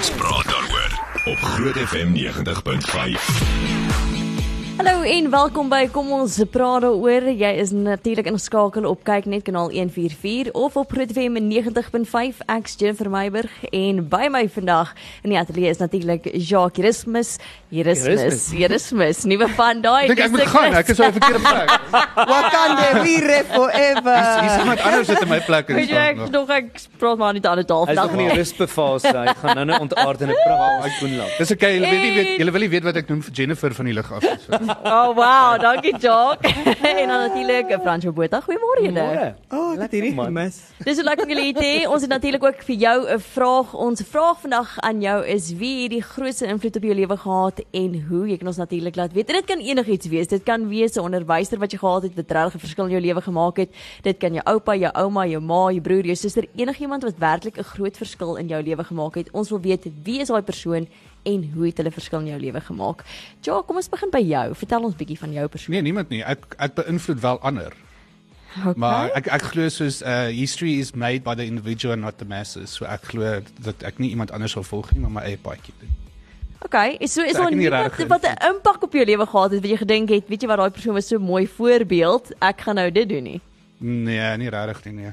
Ons praat daaroor op Groot FM 90.5. Hallo en welkom by Kom ons praat daaroor. Jy is natuurlik ingeskakel op kyk net kanaal 144 of op Groot FM 90.5 X Jennifer Meiburg en by my vandag in die ateljee is natuurlik Jacques Erasmus. Erasmus, Erasmus, nuwe van daai. Dink ek moet gaan, ek is op 'n verkeerde plek. Wakanda Wire forever. Dis iemand anders sit in my plek en Weet jy ek nog ek praat maar nie aan die taal Hy's nog in die ruspefase. Hy gaan nou net ontaard in 'n pragtige skoenlap. Dis okay, julle weet nie weet julle wil nie weet wat ek doen vir Jennifer van die lug af. So. Oh wow, dankie Jacques. en dan natuurlik Fransjo Botha. Goeiemôre julle. Oh, ek het hierdie gemis. Dis so lekker julle het hê. Ons het natuurlik ook vir jou 'n vraag. Ons vraag vandag aan jou is wie het die grootste invloed op jou lewe gehad en hoe? Jy kan ons natuurlik laat weet. En dit kan enigiets wees. Dit kan wees 'n onderwyser wat jy gehad het wat regtig 'n verskil in jou lewe gemaak het. Dit kan jou oupa, jou ouma, jou ma, jou broer, jou suster, enigiemand wat werklik 'n groot verskil in jou lewe gemaak het. Ons wil weet wie is daai persoon en hoe het hulle verskil in jou lewe gemaak? Ja, kom ons begin by jou. Vertel ons bietjie van jou persoon. Nee, niemand nie. Ek ek beïnvloed wel ander. Okay. Maar ek ek glo soos uh history is made by the individual and not the masses. So ek glo dat ek nie iemand anders sal volg nie, maar my eie paadjie doen. Okay, is so is So daar nie regtig wat 'n impak op jou lewe gehad het wat jy gedink het, weet jy wat daai persoon was so mooi voorbeeld, ek gaan nou dit doen nie. Nee, nie regtig nie, nee.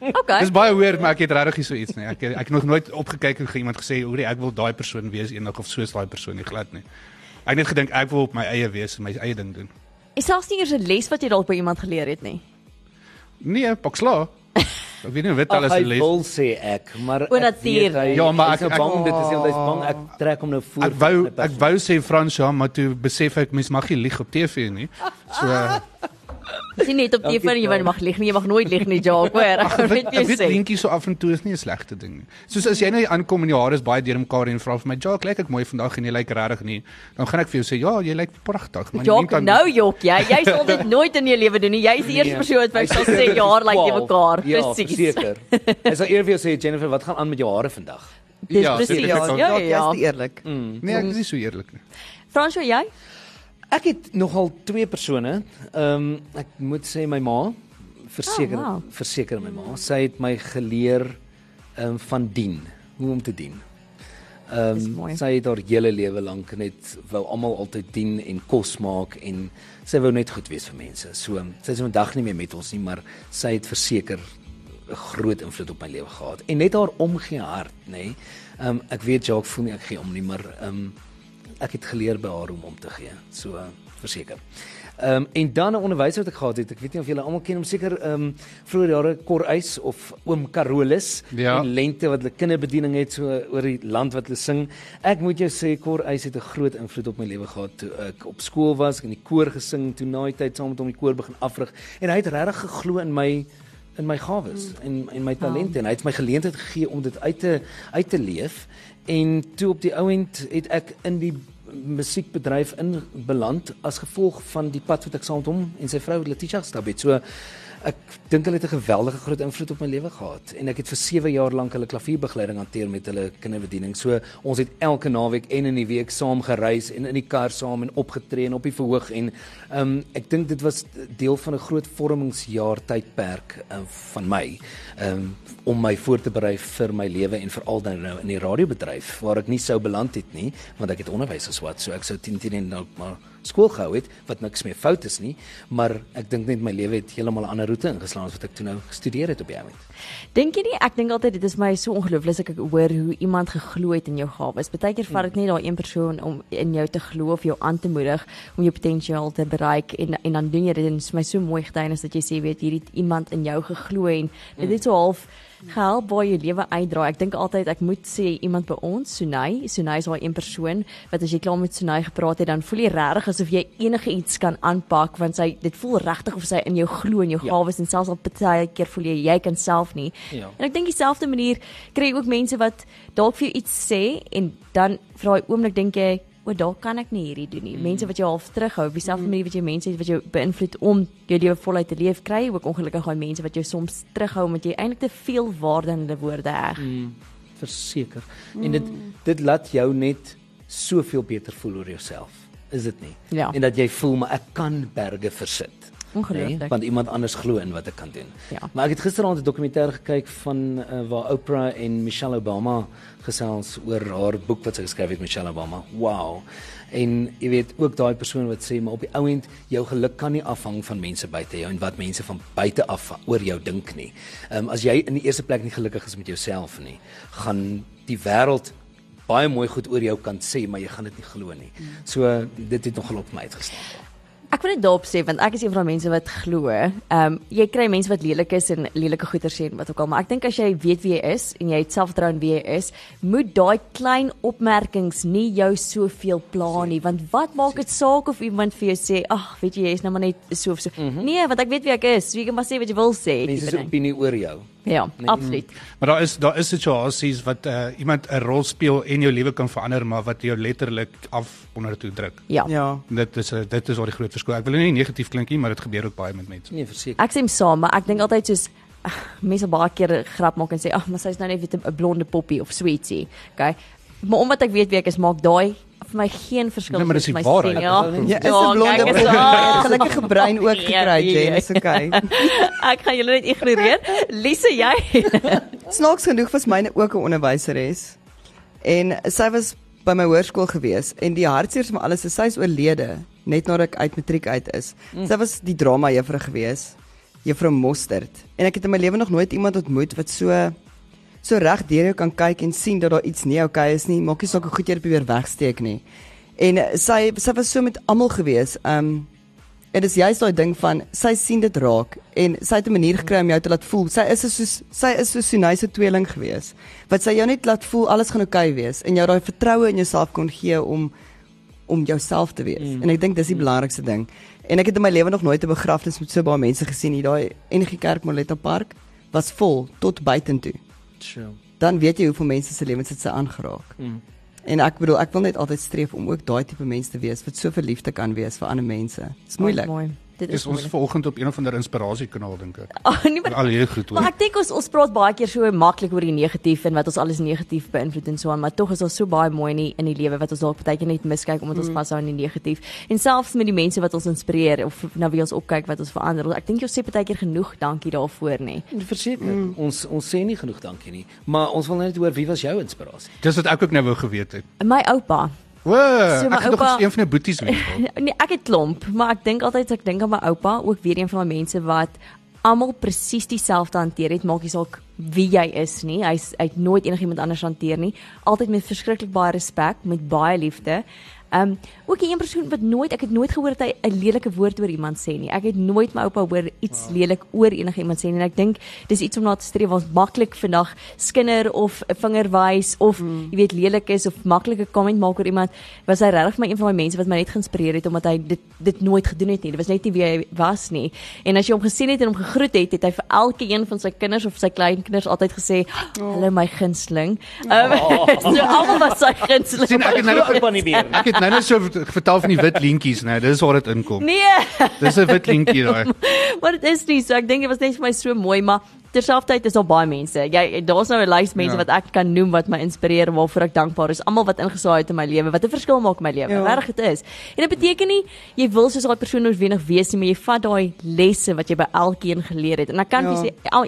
Okay. Dis baie weird, maar ek het regtig so iets nie. Ek het, ek het nog nooit opgekyk en iemand gesê, "Hoerie, ek wil daai persoon wees eendag of soos daai persoon nie glad nie." Ek het net gedink ek wil op my eie wees en my eie ding doen. Is selfs nie eers 'n les wat jy dalk by iemand geleer het nie. Nee, pak sla. Ek weet nie wat alles hy se les. wil sê ek, maar ek weet hy- Ja, maar ek- ek- bang dit is hy hy's bang ek trek hom nou voor. Ek wou ek wou sê Frans ja, maar toe besef ek mens mag nie lieg op TV nie. So Dis nie net op TV jy Tom. mag lieg nie, jy mag nooit lieg nie, Jacques, hoor. Ek ek weet jy ek sê. linkies so af en toe is nie 'n slegte ding nie. Soos as jy nou aankom en jou hare is baie deurmekaar en vra vir my, "Ja, lyk ek mooi vandag en jy lyk regtig nie." Dan gaan ek vir jou sê, "Ja, jy lyk pragtig." Maar Jacques, nou Jok, jy jy sal dit nooit in jou lewe doen nie. Jy is die eerste Nee. persoon wat my sal sê jaar lyk jy mekaar. Ja, Presies. seker. Hy sal eers vir jou sê Jennifer, wat gaan aan met jou hare vandag? Dis Ja, presies. dit Ja, is Ja, ja, ja. jy's nie eerlik. Nee, ek is nie so eerlik nie. Fransjo, jy? Ek het nogal twee persone. Ehm um, ek moet sê my ma verseker Oh, wow. verseker my ma. Sy het my geleer ehm um, van dien, hoe om te dien. Ehm um, sy het haar hele lewe lank net wou almal altyd dien en kos maak en sy wou net goed wees vir mense. So sy is vandag nie meer met ons nie, maar sy het verseker 'n groot invloed op my lewe gehad. En net haar omgee hart, nê. Nee. Ehm um, ek weet Jacques voel nie ek gee om nie, maar ehm um, ek het geleer by haar om om te gee. So verseker. Ehm um, en dan 'n onderwyser wat ek gehad het. Ek weet nie of julle almal ken hom seker ehm um, vroeër jare Koreis of oom Carolus Ja. en lente wat hulle kinderbediening het so oor die land wat hulle sing. Ek moet jou sê Koreis het 'n groot invloed op my lewe gehad toe ek op skool was en in die koor gesing toe na die tyd saam met hom die koor begin afrig en hy het regtig geglo in my in my gawes en en my talente en hy het my geleentheid gegee om dit uit te uit te leef en toe op die ouend het ek in die musiekbedryf in beland as gevolg van die pad wat ek saam met hom en sy vrou Letitia gestap het. So ek dink hulle het 'n geweldige groot invloed op my lewe gehad en ek het vir 7 jaar lank hulle klavierbegeleiding hanteer met hulle kinderbediening. So ons het elke naweek en in die week saam gereis en in die kar saam en opgetree en op die verhoog en um, ek dink dit was deel van 'n groot vormingsjaar tydperk um, van my um, om my voor te berei vir my lewe en veral dan nou in die radiobedryf waar ek nie sou beland het nie want ek het onderwys geswat so ek sou 10 10 en dalk maar skool gehou het wat niks meer fout is nie maar ek dink net my lewe het heeltemal 'n ander roete ingeslaan as wat ek toe nou gestudeer het op die oomblik. Dink jy nie ek dink altyd dit is my so ongelooflik as ek hoor hoe iemand geglo het in jou gawes. Partykeer vat dit net daai een persoon om in jou te glo of jou aan te moedig om jou potensiaal te bereik en en dan doen jy dit en dit is my so mooi getuienis dat jy sê weet hierdie iemand in jou geglo en dit het so half gehelp waar jy lewe uitdraai. Ek dink altyd ek moet sê iemand by ons, Sunay, Sunay is daai een persoon wat as jy klaar met Sunay gepraat het, dan voel jy regtig asof jy enige iets kan aanpak want sy dit voel regtig of sy in jou glo en jou Ja. gawes en selfs al baie keer voel jy jy kan self nie. Ja. En ek dink dieselfde manier kry jy ook mense wat dalk vir jou iets sê en dan vir daai oomblik dink jy o, dalk kan ek nie hierdie doen nie. Mm. Mense wat jou half terughou, op dieselfde manier wat jy mense het wat jou beïnvloed om jou lewe voluit te leef, kry ook ongelukkig daai mense wat jou soms terughou omdat jy eintlik te veel waarde in hulle woorde heg. Mm, verseker. En dit dit laat jou net soveel beter voel oor jouself. Is dit nie? Ja. En dat jy voel maar ek kan berge versit. Ongelooflik. want iemand anders glo in wat ek kan doen. Ja. Maar ek het gisteraand 'n dokumentêr gekyk van uh, waar Oprah en Michelle Obama gesels oor haar boek wat sy geskryf het Michelle Obama. Wow. En jy weet ook daai persoon wat sê maar op die ou end jou geluk kan nie afhang van mense buite jou en wat mense van buite af oor jou dink nie. Ehm um, as jy in die eerste plek nie gelukkig is met jouself nie, gaan die wêreld baie mooi goed oor jou kan sê, maar jy gaan dit nie glo nie. So dit het nogal op my uitgestaan. Ek wil net daarop sê want ek is een van daai mense wat glo. Ehm um, jy kry mense wat lelik is en lelike goeie sê en wat ook al, maar ek dink as jy weet wie jy is en jy het selfvertroue in wie jy is, moet daai klein opmerkings nie jou soveel pla nie, want wat maak dit saak of iemand vir jou sê, "Ag, weet jy, jy is nou maar net so of so." Mm -hmm. Nee, want ek weet wie ek is. Wie kan maar sê wat jy wil sê. Mense se opinie oor jou. Ja, absoluut. Maar daar is daar is situasies wat uh, iemand 'n rol speel en jou lewe kan verander, maar wat jou letterlik af onder toe druk. Ja. Ja. Dit is 'n dit is waar die groot verskil. Ek wil nie negatief klink nie, maar dit gebeur ook baie met mense. Nee, verseker. Ek sê saam, maar ek dink altyd soos mense baie keer grap maak en sê, "Ag, maar sy's nou net weet 'n blonde poppie of sweetie." Okay. Maar omdat ek weet wie ek is, maak daai vir my geen verskil Nee, maar dis tussen die my waarheid. stem, Ja, Ja, is 'n blonde kyk, is- poppie. ah, Gelukkige brein ook ja, gekry, ja, Jen. Dis okay. Ek gaan julle net ignoreer. Lise, jy? Snaaks genoeg was myne ook 'n onderwyseres. En sy was by my hoërskool gewees en die hartseer van alles is sy is oorlede net nadat ek uit matriek uit is. Mm. Sy was die drama juffrou gewees, juffrou Mostert. En ek het in my lewe nog nooit iemand ontmoet wat so so reg deur jou kan kyk en sien dat daar iets nie oukei is nie. Maak nie saak hoe goed jy dit probeer wegsteek nie. En eh, sy sy was so met almal gewees. Um En dis juist daai ding van sy sien dit raak en sy het 'n manier gekry om jou te laat voel. Sy is soos sy is so Sunayse tweeling gewees. Wat sy jou net laat voel alles gaan oukei okay wees en jou daai vertroue in jouself kon gee om om jouself te wees. Mm. En ek dink dis die belangrikste ding. En ek het in my lewe nog nooit 'n begrafnis met so baie mense gesien hier daai NG Kerk Moletta Park was vol tot buitentoe. Sure. Dan weet jy hoeveel mense se lewens dit sy aangeraak. Mm. En ek bedoel ek wil net altyd streef om ook daai tipe mense te wees wat so verliefd kan wees vir ander mense. Dis moeilik. Mooi. Dit Dis is ons vanoggend op een of ander inspirasiekanaal dink ek. Oh, nee, maar Al hier goed Maar hoor. ek dink ons ons praat baie keer so maklik oor die negatief en wat ons alles negatief beïnvloed en so aan, maar tog is daar so baie mooi in die, in die lewe wat ons dalk baie keer net miskyk omdat ons Mm. vashou aan die negatief. En selfs met die mense wat ons inspireer of na wie ons opkyk wat ons verander. Ek dink jy sê baie keer genoeg dankie daarvoor nê. Verseker. Mm. Ons ons sê nie genoeg dankie nie, maar ons wil net hoor wie was jou inspirasie? Dis wat ek ook nou wou geweet het. My oupa. O, So, ek het nog een van die boeties weet. Nee, ek het klomp, maar ek dink altyd ek dink aan my oupa, ook weer een van daai mense wat almal presies dieselfde hanteer het, maak nie saak wie jy is nie. Hy's hy het nooit enigiemand anders hanteer nie. Altyd met verskriklik baie respek, met baie liefde. Um ook 'n een persoon wat nooit ek het nooit gehoor dat hy 'n lelike woord oor iemand sê nie. Ek het nooit my oupa hoor iets wow. lelik oor enigiemand sê nie. En ek dink dis iets om na te streef. Ons maklik vandag skinder of 'n vinger wys of mm. jy weet lelik is of maklike comment maak oor iemand. Was hy regtig my een van daai mense wat my net geïnspireer het omdat hy dit dit nooit gedoen het nie. Dit was net nie wie hy was nie. En as jy hom gesien het en hom gegroet het, het hy vir elke een van sy kinders of sy kleinkinders altyd gesê, "Hallo my gunsteling." Um, oh. so almal was sy gunsteling. Sien ek het nou Oupa nie meer. ek het nou net so vertel van die wit lintjies, né? Dis waar dit inkom. Nee. Dis 'n wit lintjie daai. Maar dit is nie so. Ek dink dit was net vir my so mooi, maar terselfdertyd is daar baie mense. Jy daar's nou 'n lys mense Ja. wat ek kan noem wat my inspireer en waarvoor ek dankbaar is. Almal wat ingesaai het in my lewe, wat 'n verskil maak in my lewe. Ja. Regtig dit is. En dit beteken nie jy wil soos daai persoon noodwendig wees nie, maar jy vat daai lesse wat jy by elkeen geleer het. En ek kan Ja. ja. sê al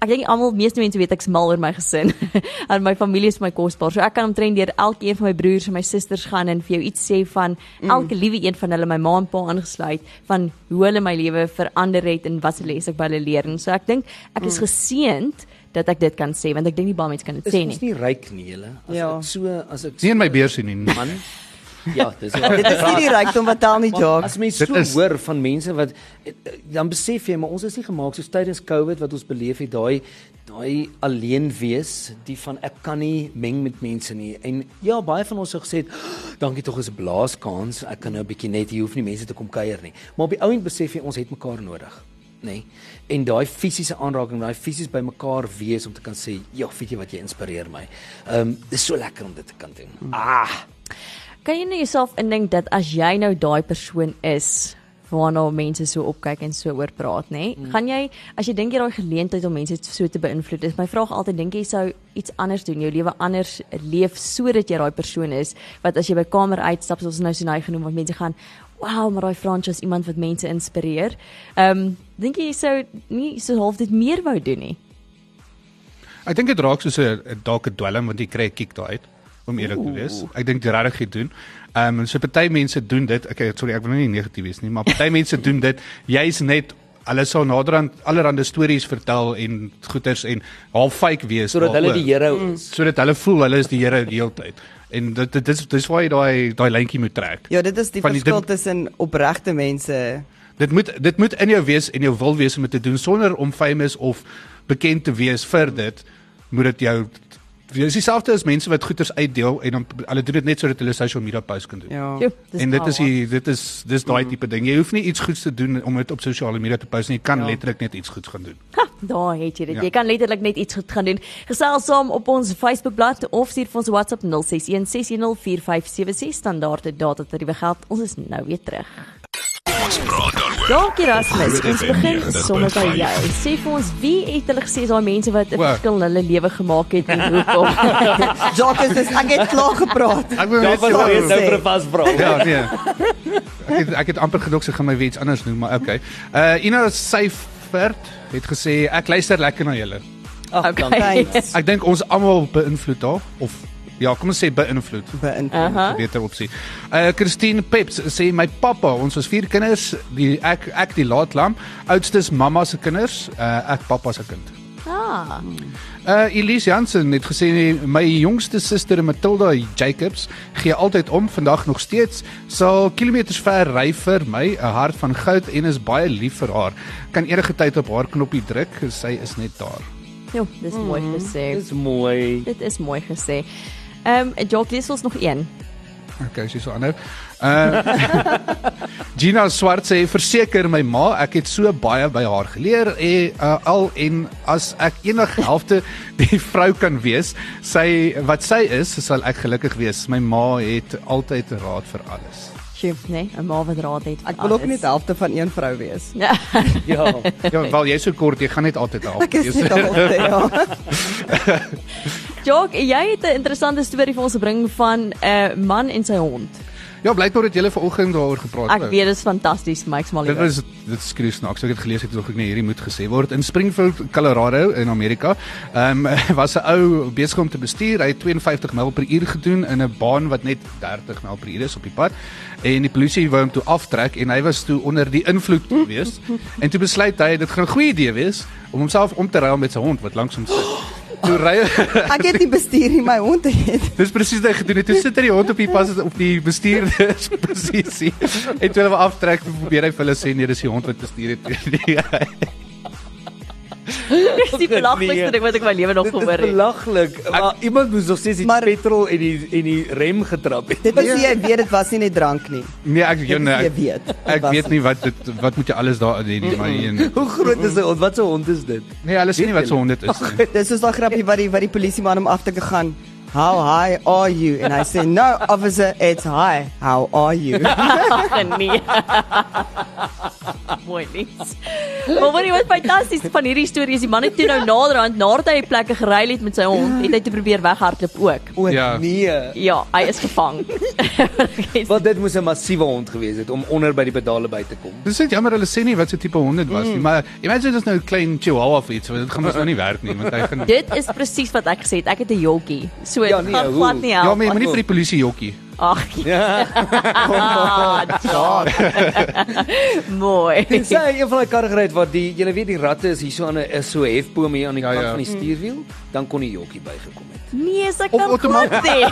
Ek dink almal meeste mense weet ek's mal oor my gesin. en my familie is my kosbaar. So ek kan omtrent deur elkeen van my broers en my susters gaan en vir jou iets sê van mm. elke liewe een van hulle, my ma en pa aangesluit, van hoe hulle my lewe verander het en wat se les ek by hulle leer. En so ek dink ek is geseënd dat ek dit kan sê want ek dink nie baie mense kan dit Is sê nie. nie ryk nie, julle? As Ja. ek so as ek Nie in my beursie nie. man. Ja, dis Dit is nie die rykdom wat tel nie, Jacques. As mens so is- hoor van mense wat eh, dan besef jy maar ons is nie gemaak soos tydens Covid wat ons beleef het daai daai alleen wees, die van ek kan nie meng met mense nie. En ja, baie van ons het gesê, "Oh, dankie tog is 'n blaaskans. Ek kan nou 'n bietjie net hier hoef nie mense te kom kuier nie." Maar op die ou end besef jy ons het mekaar nodig. nê nee? en daai fisiese aanraking daai fisies by mekaar wees om te kan sê ja weet jy wat jy inspireer my. Ehm um, dis so lekker om dit te kan doen. Ah, Kan jy nou jouself indink dat as jy nou daai persoon is waarna mense so opkyk en so oor praat, nê? Nee? Mm. Gaan jy as jy dink jy daai geleentheid om mense so te beïnvloed, is my vraag altyd dink jy sou iets anders doen, jou lewe anders leef sodat jy daai persoon is wat as jy by kamer uitstap soos ons nou so nou genoem wat mense gaan wow, maar daai Francois is iemand wat mense inspireer. Ehm um, dink jy sou nie so half dit meer wou doen nie? Ek dink dit raak soos 'n 'n dalk 'n dwelm want jy kry 'n kick daai uit om eerlik te wees. Ek dink dit regtig doen. Ehm um, so party mense doen dit. Okay, sorry, ek wil nie negatief wees nie, maar party mense doen dit jy's net hulle sal naderhand allerlei stories vertel en goeters en half fake wees sodat hulle die Here sodat hulle voel hulle is die Here die hele tyd. En dit dit dis dis waar jy daai daai lyntjie moet trek. Ja, dit is die Van verskil tussen opregte mense. Dit moet dit moet in jou wees en jou wil wees om dit te doen sonder om famous of bekend te wees vir dit. Moet dit jou dis dieselfde as mense wat goeders uitdeel en dan hulle doen dit net sodat hulle social media posts kan doen. Ja. Jo, en dit is die dit is dis daai tipe ding. Jy hoef nie iets goeds te doen om dit op sosiale media te post nie. Jy kan Ja. letterlik net iets goeds gaan doen. Ha, daar het jy dit. Ja. Jy kan letterlik net iets goed gaan doen. Gesels saam op ons Facebookblad of stuur vir ons WhatsApp 0616104576 standaard data tariewe geld. Ons is nou weer terug. Ons praat daaroor. Dankie Rasmus. Ons begin 90.5. sommer by jou. Sê vir ons wie het hulle gesê is daai mense wat 'n verskil in hulle lewe gemaak het en hoekom? Jacques, dis ek het klaar gepraat. Ek wil net so- weer nou sê. vir 'n vasvraag. Ja, nee. Ek het ek het amper gedog sy gaan my weer iets anders noem, maar okay. Uh Ina Syfert het gesê ek luister lekker na julle. Ag, Okay. dankie. Ek dink ons almal beïnvloed daar of ja, kom ons sê beïnvloed. Beïnvloed. Aha. beter opsie. Uh Christine Peps sê my pappa, ons was vier kinders, die ek ek die laatlam, oudstes mamma se kinders, uh ek pappa se kind. Ah, Uh Elise Jansen het gesê my jongste suster Matilda Jacobs gee altyd om vandag nog steeds sal kilometers ver ry vir my 'n hart van goud en is baie lief vir haar kan enige tyd op haar knoppie druk sy is net daar jo, dis mooi gesê. Dis mooi. Dit is mooi gesê. Ehm um, Jock, lees ons nog een. Okay, sy so aanhou. Uh Gina Swart sê verseker my ma, ek het so baie by haar geleer en uh, al en as ek enige helfte die vrou kan wees, sy wat sy is, sal ek gelukkig wees. My ma het altyd raad vir alles. Sjoe, nee, 'n ma wat raad het. Ek wil ook net helfte van een vrou wees. Ja. Ja. Ja, wel jy's so kort, jy gaan net altyd help. Ek is net helfte, ja. Jock, jy het 'n interessante storie vir ons gebring van 'n man en sy hond. Ja, blykbaar het julle vanoggend daaroor gepraat. Ek weet dit is fantasties, Mike Smalley. Dit was dit skreeu snaaks. Ek het gelees ek het ook nie hierdie moet gesê word in Springfield, Colorado in Amerika. Ehm um, was 'n ou besig om te bestuur. Hy het 52 myl per uur gedoen in 'n baan wat net 30 myl per uur is op die pad. En die polisie wou hom toe aftrek en hy was toe onder die invloed gewees. en toe besluit hy dit gaan 'n goeie idee wees om homself om te ruil met sy hond wat langs hom sit. Toe ry Ek het nie bestuur nie, my hond het. Dis presies wat hy gedoen het. Toe sit hy die hond op die pas op die bestuurdersposisie. En toe hulle aftrek, probeer hy vir hulle sê nee, dis die hond wat bestuur het. Dis die belaglikste ding wat ek in my lewe nog Dit is gehoor het. belaglik. Maar iemand moes nog steeds die Maar- petrol en die en die rem getrap het. Dit is jy weet dit was nie net drank nie. nee, ek Dit jy, nee, ek, weet. Dit ek was weet nie. wat dit wat moet jy alles daar doen nie, maar een Hoe groot is hy? Wat 'n hond is dit? Nee, hulle sê nie wat so hond dit is nie. Dis soos daai grappie wat die wat die polisieman hom af te gaan. How high are you? And I say, "No, officer, it's high. How are you?" Nee. Mooi nie. Maar wat wat fantasties van hierdie storie is die man het toe nou naderhand nadat hy plekke gery het met sy hond, het hy te probeer weghardloop ook. O, Ja. Nee. Ja, hy is gevang. Want dit moes 'n massiewe hond gewees het om onder by die pedale by te kom. Dis net jammer hulle sê nie wat so tipe hond dit was nie, maar imagine dis nou 'n klein chihuahua of iets, want dit gaan mos nou nie werk nie, want hy gaan Dit is presies wat ek gesê het. Ek het 'n jolkie. So Ja, ja, nee, gaan glad nie Ja, help. maar jy moet nie vir die polisie jokkie. Ag, Ja. Mooi. Dis een van daai karre gery het wat die jy weet die ratte is hier so aan 'n is so hefboom hier aan die Ja, kant ja. van die stuurwiel, dan kon die jokkie bygekom het. Nee, Of kan glad nie.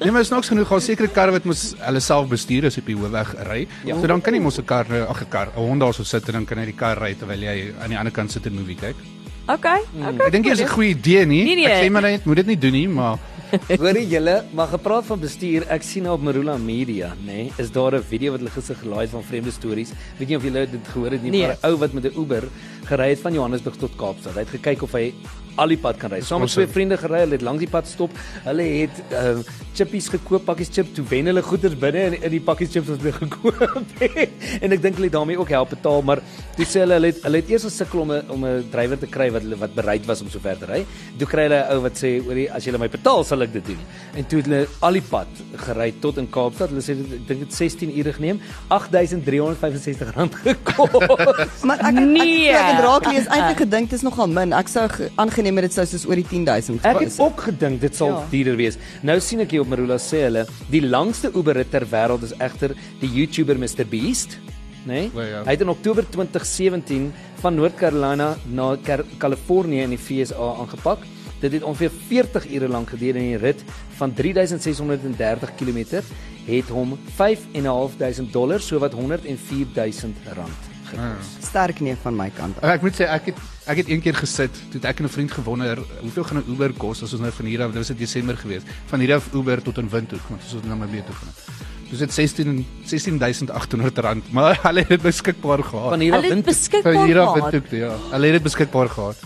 Nee, maar snaaks genoeg gaan sekere karre wat mos hulle self bestuur as op die hoofweg ry. Ja. So dan kan jy mos 'n kar, ag 'n kar, 'n hond daar so sit en dan kan hy die kar ry terwyl jy aan die ander kant sit en movie kyk. Okay, okay. Ek dink dit is 'n goeie idee nie. Nee, nee. Ek sê maar net moet dit nie doen nie, maar Hoorie julle, maar gepraat van bestuur, ek sien nou op Marula Media, nê, nee, is daar 'n video wat hulle gister gelaai het van vreemde stories. Weet jy of julle dit gehoor het nie, Nee. maar 'n ou wat met 'n Uber gery het van Johannesburg tot Kaapstad. Hy het gekyk of hy al die pad kan ry. Saam met twee vriende gery, hulle het langs die pad stop. Hulle het ehm uh, chippies gekoop, pakkies chips, toe wen hulle goeders binne in, in die pakkies chips wat hulle gekoop het. en ek dink hulle het daarmee ook help betaal, maar toe sê hulle hulle het hulle het eers gesukkel om 'n om 'n drywer te kry wat hulle wat bereid was om so ver te ry. Toe kry hulle 'n ou wat sê, "Oor as jy my betaal, sal ek dit doen." En toe het hulle al die pad gery tot in Kaapstad. Hulle sê dit ek dink dit 16 ure geneem, R8365 gekos. Maar ek Nee. ek, ek het raak lees eintlik gedink dit is nogal min. Ek sou ge- aangeneem het dit sou soos oor die 10000 Ek gewees het ook gedink dit sal Ja. ja. duurder wees. Nou sien ek hier op Marula sê hulle, die langste Uber-rit ter wêreld is egter die YouTuber Mr Beast? Nee? Wel, ja. Hy het in Oktober 2017 van Noord-Carolina na Kalifornië in die VSA aangepak. Dit het ongeveer 40 ure lank geduur en die rit van 3630 km het hom 5.500 dollar, sowat 104000 rand gekos. sterk nee van my kant. af. Ek moet sê ek het ek het een keer gesit toe ek en 'n vriend gewonder hoeveel gaan 'n Uber kos as ons nou van hier af dit was in Desember geweest van hier af Uber tot in Windhoek want ons het na Namibië toe gaan. Dis dit 16 16800 rand, maar hulle het dit beskikbaar gehad. Van hier af Hulle het wind beskikbaar Van hier af. Windhoek ja. Hulle het dit beskikbaar gehad.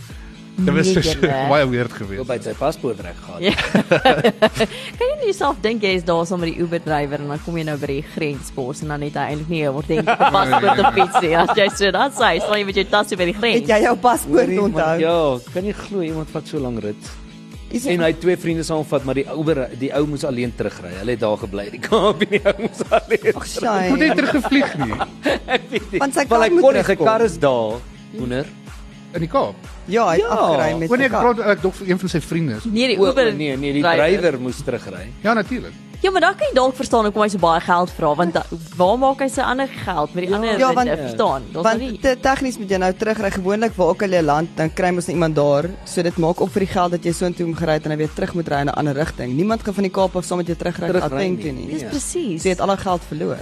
Dit was Nee, so julle. baie weird geweest. by sy paspoort reg gehad. Ja. kan jy nie jouself dink jy is daar saam met die Uber drywer en dan kom jy nou by die grenspos en dan het hy eintlik nie 'n ordentlike paspoort op fiets nie. As jy so dat sê, sal jy met jou tasse by die Het grens. jy jou paspoort Hoorie, onthou? Ja, kan jy glo iemand vat so lank rit? Is En hy het twee vriende saamvat, maar die ouer die ou moes alleen terugry. Hulle het daar gebly. Die Kaap en die ou moes alleen. Ag Ek moet shy. net terugvlieg nie Ek weet nie. Want sy kar hy moet kon nie, sy terugkom. kar is daar. Hoender. In die Kaap. Ja, hy het Ja. afgery met Wanneer ek praat ek dog vir een van sy vriende. Nee, die O, Uber. nee, nee, die drywer. moes terugry. Ja, natuurlik. Ja, maar dan kan jy dalk verstaan hoekom hy so baie geld vra want da, waar maak hy sy ander geld met die Ja, ander ja, ja, want- verstaan. Daar's nou Want nie. te tegnies moet jy nou terugry gewoonlik waar ook al jy land, dan kry mos nou iemand daar. So dit maak op vir die geld dat jy soontoe moet gery het en dan weer terug moet ry in 'n ander rigting. Niemand gaan van die Kaap af saam met jou terugry Gauteng nie. toe nie. Dis Ja. presies. Sy het al haar geld verloor.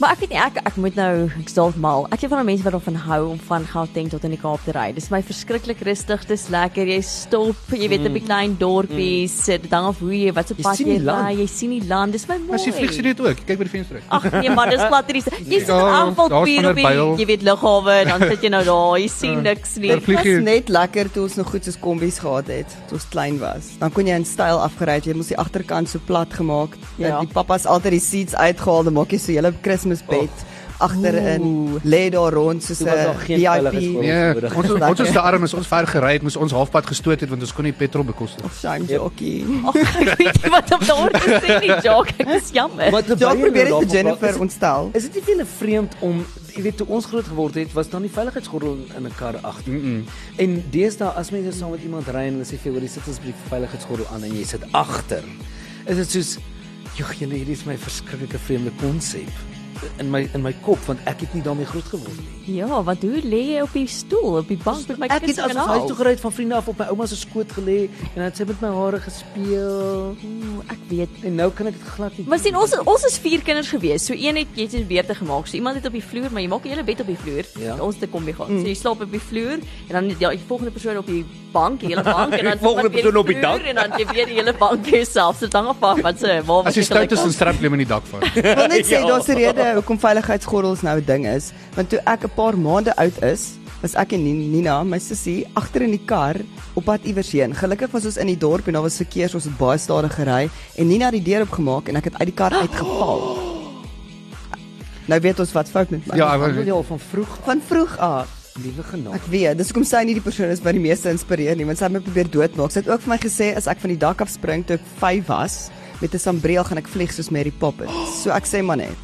Maar ek weet nie ek ek moet nou ek's dalk mal. Ek is van die mense wat daarvan hou om van Gauteng tot in die Kaap te ry. Dis my verskriklik rustig, dis lekker. Jy stop, jy weet op die klein dorpies, sit dan af hoe jy wat se Jy pad sien jy ry, jy sien die land. Dis my mooi. As jy vlieg sien jy dit ook. Kyk by die venster uit. Ag nee man, dis glad hierdie. Jy sit in Ja, aanval daar's pier op die, jy weet lughawe, dan sit jy nou daar, jy sien niks nie. Dit vlieg was net lekker toe ons nog goed soos kombies gehad het, toe ons klein was. Dan kon jy in styl afgery het. Jy moes die agterkant so plat gemaak. Ja. Ja. Die pappas altyd die seats uitgehaal, dan maak jy so 'n hele Kersfeesbed agterin. Lê daar rond soos 'n. VIP. Nee, ons ons is te arm, is ons ver gery het, moes ons halfpad gestoot het want ons kon nie petrol bekostig. Of shame Yep. jockey. Ag, ek weet nie wat om daar te sê nie, Jock. Ek is jammer. Maar jy probeer nou dit vir Jennifer ontstel. Is dit nie veel vreemd om jy weet toe ons groot geword het, was daar nie veiligheidsgordel in 'n kar agter nie. Mm -mm. En deesdae as mense saam met iemand ry en hulle sê vir "Hoor, jy sit asseblief die veiligheidsgordel aan en jy sit agter." Is dit soos, "Jogg, julle hierdie is my verskriklike vreemde konsep." In my in my kop want ek het nie daarmee groot geword nie. Ja, want hoe lê jy op die stool, op die bank met my Ek het as en huis toe al? gery van vriende af op my ouma se skoot gelê en dan het sy met my hare gespeel. Oeh, ek weet. En nou kan ek dit glad nie. Maar sien ons ons is vier kinders gewees. So een het jy het weer te gemaak. So iemand het op die vloer, maar jy maak 'n hele bed op die vloer. Ja. Ons het 'n kombi gehad. So jy slaap op die vloer en dan ja, die volgende persoon op die bank, die hele bank en dan Die volgende persoon op die dak. en dan jy weer die hele bank jouself. So dan af wat se waar As jy stout is, dan strap jy hom in die dak vas. Wil net sê Ja. daar's 'n rede hoekom veiligheidsgordels nou 'n ding is, want toe ek 'n paar maande oud is, was ek en Ni- Nina, my sussie, agter in die kar op pad iewers heen. Gelukkig was ons in die dorp en daar was verkeer, so ons het baie stadig gery en Nina het die deur oopgemaak en ek het uit die kar uitgeval. Nou weet ons wat fout met my. Ja, Ek wil al van vroeg van vroeg af. liewe genade. Ek weet, dis hoekom sy nie die persoon is wat die meeste inspireer nie, want sy het my probeer doodmaak. Sy het ook vir my gesê as ek van die dak af spring toe ek 5 was met 'n sambreel gaan ek vlieg soos Mary Poppins. So ek sê maar net,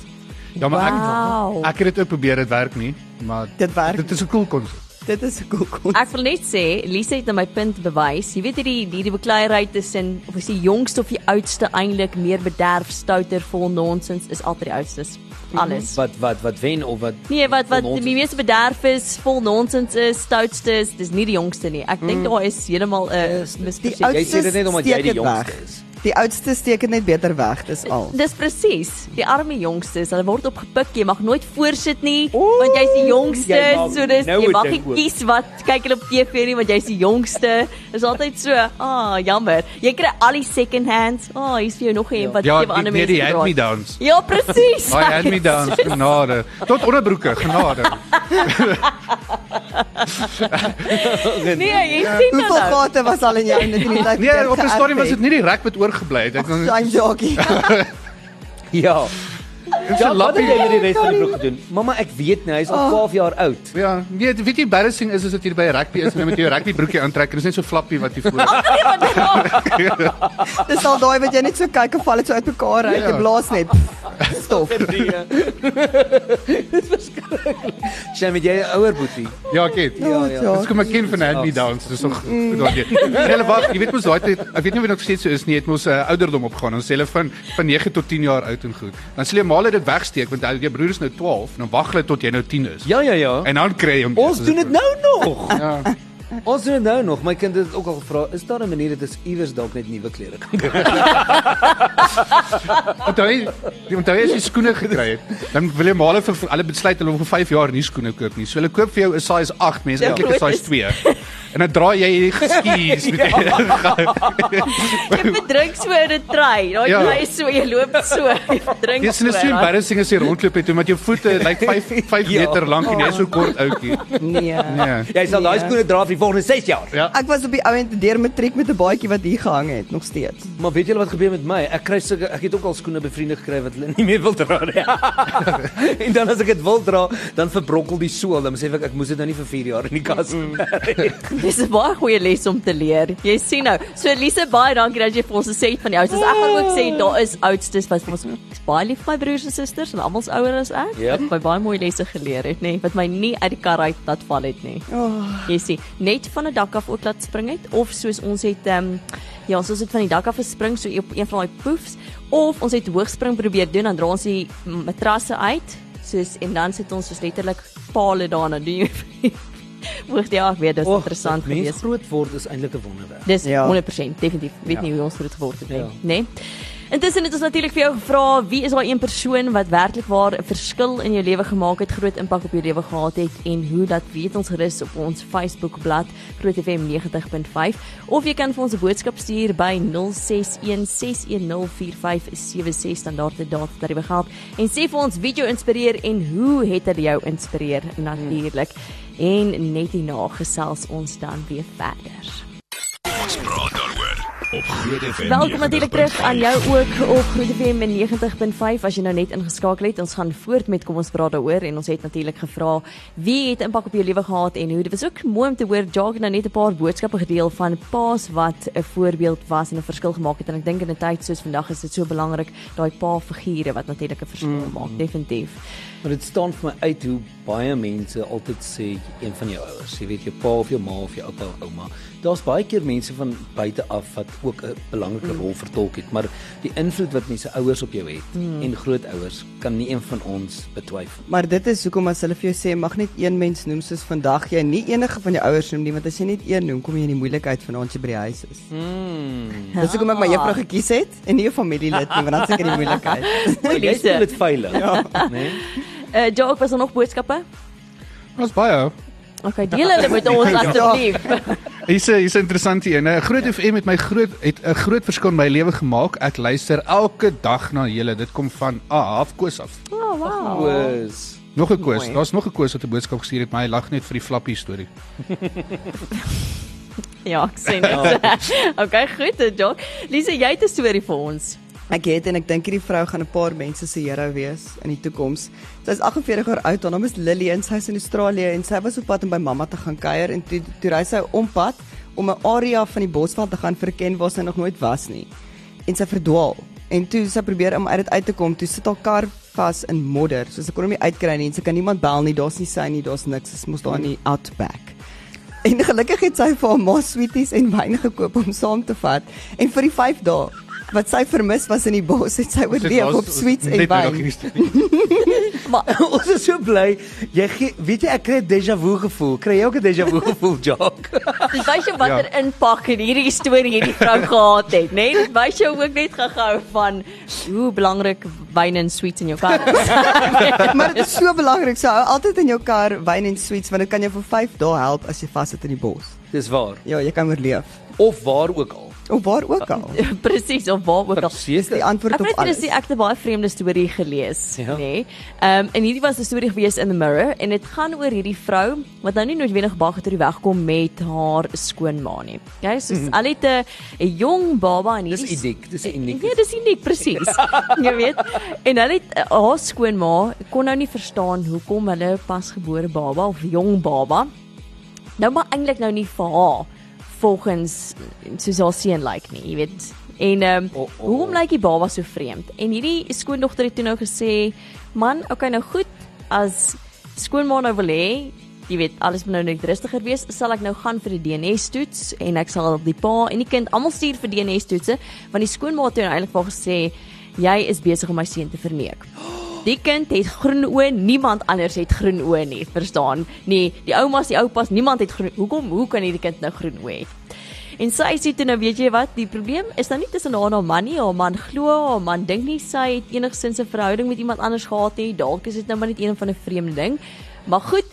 ja, maar Wow. ek ek het dit ook probeer, dit werk nie, maar dit werk. dit is 'n cool konsep. Dit is 'n cool konsep. Ek wil net sê, Lisa het aan my punt bewys. Jy weet hierdie hierdie bekleierery tussen of is die jongste of die oudste eintlik meer bederf, stouter, vol nonsens is altyd die oudste. Alles. Wat wat wat wen of wat Nee, wat wat die meeste bederf is, vol nonsens is, stoutste is, dis nie die jongste nie. Ek dink daar is heeltemal 'n uh, Die mispersie. Jy sê dit net omdat jy die jongste weg. is. Die oudste steek dit net beter weg, dis al. Dis presies. Die arme jongstes, hulle word opgepik. Jy mag nooit voorsit nie, want jy's die jongste. jy maak So dis nou jy mag nie kies wat kyk hulle op TV nie, want jy's die jongste. Dis altyd so, ah, oh, jammer. Jy kry al die second hands. Ah, oh, hier's vir jou nog een wat Ja, jy die, ander nee, mense die hand me dra. downs. Ja, presies. Daai hand me downs, genade. Tot onderbroeke, genade. Nee, jy sien dit Hoeveel nou. gate was al in jou in die tyd? Nee, op 'n stadium was dit nie die rek wat oorgebly het. Ek dan I'm joking. Ja. Ja, wat het jy lappie. met die res van die broek gedoen? Mamma, ek weet nie, hy's al 12 jaar oud. Ja, nee, weet jy embarrassing is as dit hier by rugby is en jy met jou rugby broekie aantrek en dit is net so flappie wat jy voor. Dis al daai wat jy net so kyk en val dit so uit mekaar uit. Ja. Jy blaas net stof. Sy met jy 'n ouer boetie. Ja, ek het. Ja, ja. Dis kom ek ken van hand me downs, dis nog goed daar weer. Hulle wag, jy weet mos daai tyd, ek weet nie of dit nog steeds so is nie, het mos 'n uh, ouderdom opgegaan. Ons sê hulle van van 9 tot 10 jaar oud en goed. Dan sê hulle maar hulle dit wegsteek want jou broer is nou 12 en dan wag hulle tot jy nou 10 is. Ja, ja, ja. En dan kry jy hom. Ons doen dit nou nog. Ja. Ons doen dit nou nog. My kind het ook al gevra, is daar 'n manier dat ons iewers dalk net nuwe klere kan kry? Onthou jy, die onthou jy as jy skoene gekry het, dan wil jy maar vir hulle besluit hulle wil vir 5 jaar nie skoene koop nie. So hulle koop vir jou 'n size 8, mense Ja. eintlik 'n size 2. En dan draai jy hierdie geskies met jy. Jy verdrink so in 'n trei. Daai Ja. trei so jy loop so. Jy verdrink Dis net so embarrassing as jy rondloop het omdat jou voete lyk 5 5 Ja. meter lank en jy's so kort ouetjie. Nee. Nee. Jy sal daai Nee. skoene dra vir die volgende 6 jaar. Ja. Ek was op die ouend deur matriek met 'n baadjie wat hier gehang het nog steeds. Maar weet julle wat gebeur met my? Ek kry sulke ek het ook al skoene by vriende gekry wat hulle nie meer wil dra nie. en dan as ek dit wil dra, dan verbrokkel die sool. Dan sê ek ek moes dit nou nie vir 4 jaar in die kas hê. Dis 'n baie goeie les om te leer. Jy sien nou. So Lise, baie dankie dat jy vir ons gesê het van die oudste. Ek gaan ook sê daar is oudstes wat vir ons baie lief vir my broers en susters en almal's ouer as ek. Yep. Wat my baie mooi lesse geleer het, nê, nee, wat my nie uit die kar uit laat val het nie. Oh, Jy sien, net van 'n dak af ook laat spring het of soos ons het ehm um, ja, soos het van die dak af gespring so op een van daai poefs of ons het hoogspring probeer doen dan dra ons die matrasse uit soos en dan sit ons soos letterlik pale daarna doen jy Hoog ja, ek weet dis Och, interessant dat Mens geweest. groot word is eintlik 'n wonderwerk. Dis Ja. 100% definitief. Weet Ja. nie hoe ons groot geword het nie, Ja. nê? Intussen het ons natuurlik vir jou gevra wie is daai een persoon wat werklik waar 'n verskil in jou lewe gemaak het, groot impak op jou lewe gehad het en hoe dat weet ons gerus op ons Facebook bladsy Groot FM 90.5 of jy kan vir ons 'n boodskap stuur by 0616104576 standaard data tariewe geld en sê vir ons wie jou inspireer en hoe het hulle jou inspireer natuurlik. En net hierna gesels ons dan weer verder. Ons praat daaroor op Groot FM. Welkom natuurlik terug aan jou ook op Groot FM 90.5 as jy nou net ingeskakel het. Ons gaan voort met kom ons praat daaroor en ons het natuurlik gevra wie het impak op jou lewe gehad en hoe. Dit was ook mooi om te hoor Jacques nou net 'n paar boodskappe gedeel van paas wat 'n voorbeeld was en 'n verskil gemaak het en ek dink in 'n tyd soos vandag is dit so belangrik daai pa figure wat natuurlik 'n verskil mm. maak definitief. Maar dit staan vir my uit hoe baie mense altyd sê een van jou ouers, jy weet jou pa of jou ma of jou oupa of ouma. Daar's baie keer mense van buite af wat ook 'n belangrike rol vertolk het, maar die invloed wat mense ouers op jou het mm. en grootouers kan nie een van ons betwyfel. maar dit is hoekom as hulle vir jou sê mag net een mens noem soos vandag jy nie enige van jou ouers noem nie want as jy net een noem kom jy in die moeilikheid vanaand jy by die huis is. Mm. Dis hoekom ek my juffrou gekies het en nie 'n familielid nie want dan seker die moeilikheid. Jy speel dit veilig. Ja. Nee. Uh Jacques was daar nog boodskappe? Ons baie. Okay, deel hulle met ons asseblief. Hier's 'n hier's 'n interessante een. 'n Groot FM het my groot het 'n groot verskil in my lewe gemaak. Ek luister elke dag na julle. Dit kom van ah, half koos af. Oh, wow. Was Nog 'n koos. Daar's nog 'n koos wat 'n boodskap gestuur het, maar hy lag net vir die flappie storie. Ja, ek sien dit. okay, goed, Jock. Lise, jy het 'n storie vir ons. Ek het en ek dink hierdie vrou gaan 'n paar mense se hero wees in die toekoms. Sy is 48 jaar oud, haar naam is Lily en sy is in Australië en sy was op pad om by mamma te gaan kuier en toe toe ry sy om pad om 'n area van die Bosveld te gaan verken waar sy nog nooit was nie. En sy verdwaal. En toe sy probeer om uit dit uit te kom, toe sit haar kar vas in modder. So sy kon hom nie uitkry nie en sy kan niemand bel nie. Daar's nie sy nie, daar's niks. Sy moes daar in die outback. En gelukkig het sy vir haar ma sweeties en wyn gekoop om saam te vat. En vir die 5 dae wat sy vermis was in die bos, het sy oorleef op sweets en nou wyn. Maar ons is so bly. Jy gee, weet jy ek kry 'n déjà vu gevoel. Kry jy ook 'n déjà vu gevoel, Jock? dit wys jou watter ja. impak in hierdie storie hierdie vrou gehad het, né? Nee? Dit wys jou ook net gehou van hoe belangrik wyn en sweets in jou kar is. Maar dit is so belangrik. So hou altyd in jou kar wyn en sweets want dit kan jou vir 5 dae help as jy vassit in die bos. Dis waar. Ja, jy kan oorleef. Of waar ook al. Of waar ook al. Presies of waar ook al. Presies. Die antwoord Ek op alles. dis ek het 'n baie vreemde storie gelees, Ja. nê. Nee. Ehm en hierdie was 'n storie gewees in the Mirror en dit gaan oor hierdie vrou wat nou nie noodwendig baie oor die weg kom met haar skoonma nie. Okay, so mm. al het 'n jong baba en Dis hierdie uniek, dis uniek. Ja, dis uniek presies. Jy weet. En hulle het uh, haar skoonma kon nou nie verstaan hoekom hulle pasgebore baba of jong baba nou maar eintlik nou nie vir haar volgens soos haar seun lyk like nie, jy weet. En ehm um, Oh, oh, oh. oh. hoekom lyk die baba so vreemd? En hierdie skoondogter het toe nou gesê, "Man, okay nou goed, as skoonma nou wil hê, jy weet, alles moet nou net rustiger wees, sal ek nou gaan vir die DNA toets en ek sal die pa en die kind almal stuur vir DNA toetse, want die skoonma het nou eintlik vir gesê, jy is besig om my seun te verneek." Die kind het groen oë, niemand anders het groen oë nie, verstaan? Nee, die oumas, die oupas, niemand het groen. Hoekom hoe kan hierdie kind nou groen oë hê? En sy sê toe nou, weet jy wat, die probleem is nou nie tussen haar en haar man nie. Haar man glo, haar man dink nie sy het enigsins 'n verhouding met iemand anders gehad nie. Dalk is dit nou maar net een van 'n vreemde ding. Maar goed,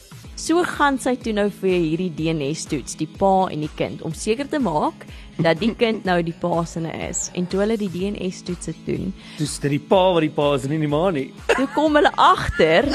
so gaan sy toe nou vir hierdie DNA toets, die pa en die kind, om seker te maak dat die kind nou die pa se is. En toe hulle die DNA toetse doen, Dis dit die pa wat die pa is en nie die ma nie. toe kom hulle agter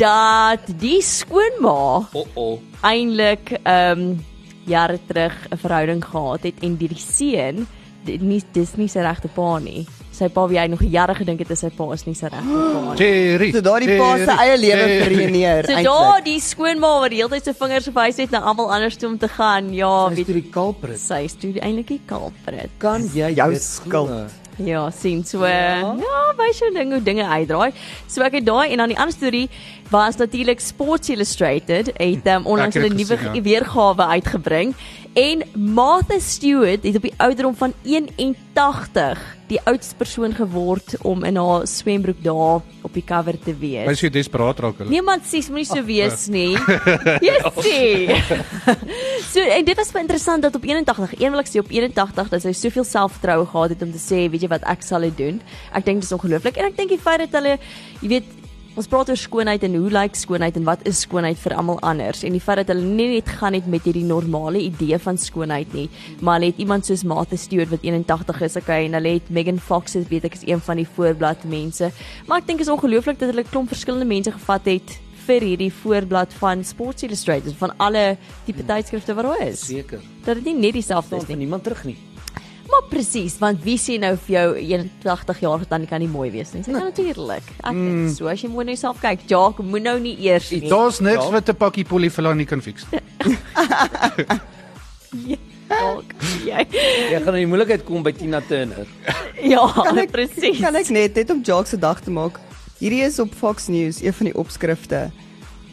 dat die skoonma O, oh, oh. eintlik ehm um, jare terug 'n verhouding gehad het en die, die seun dit nie dis nie sy regte pa nie. Sy pa wie hy nog jare gedink het is sy pa is nie sy regte pa nie. Jerry. So daardie pa se eie lewe verreëneer So eintlik. daar die skoonma wat die hele tyd sy vingers op wys het na almal anders toe om te gaan. Ja, Dis weet toe die culprit. sy is toe eintlik die culprit. Kan jy Jou skuld. Ja, sien so. Ja, ja wys jou ding hoe dinge uitdraai. So ek het daai en dan die ander storie was natuurlik Sports Illustrated het um, onlangs hulle nuwe ja. weergawe uitgebring en Martha Stewart het op die ouderdom van 81 die oudste persoon geword om in haar swembroek daar op die cover te wees. Wys jy desperaat raak hulle. Niemand sies moenie so wees nie. Jessie. so en dit was baie interessant dat op 81, een wil ek sê op 81 dat sy soveel selfvertroue gehad het om te sê, weet jy wat, ek sal dit doen. Ek dink dit is ongelooflik en ek dink die feit dat hulle, jy weet, ons praat oor skoonheid en hoe lyk skoonheid en wat is skoonheid vir almal anders en die feit dat hulle nie net gaan net met hierdie normale idee van skoonheid nie, maar hulle het iemand soos Martha Stewart wat 81 is, okay, en hulle het Megan Fox, dit weet ek is een van die voorblad mense. Maar ek dink is ongelooflik dat hulle klomp verskillende mense gevat het vir hierdie voorblad van Sports Illustrated van alle tipe tydskrifte wat daar is. Seker. Dat dit nie net dieselfde is is nie. niemand terug nie. Maar presies, want wie sê nou vir jou 81 jaar dan kan nie mooi wees nie. Sy kan natuurlik. Ek dink so as jy mooi na jouself kyk, Jacques, moet nou nie eers nie. Daar's niks Ja. wat 'n pakkie polyfill nie kan fix. Jacques, jy. Jy gaan in die moeilikheid kom by Tina Turner. Ja, Kan ek presies. Kan ek net net om Jacques se dag te maak. Hierdie is op Fox News, een van die opskrifte.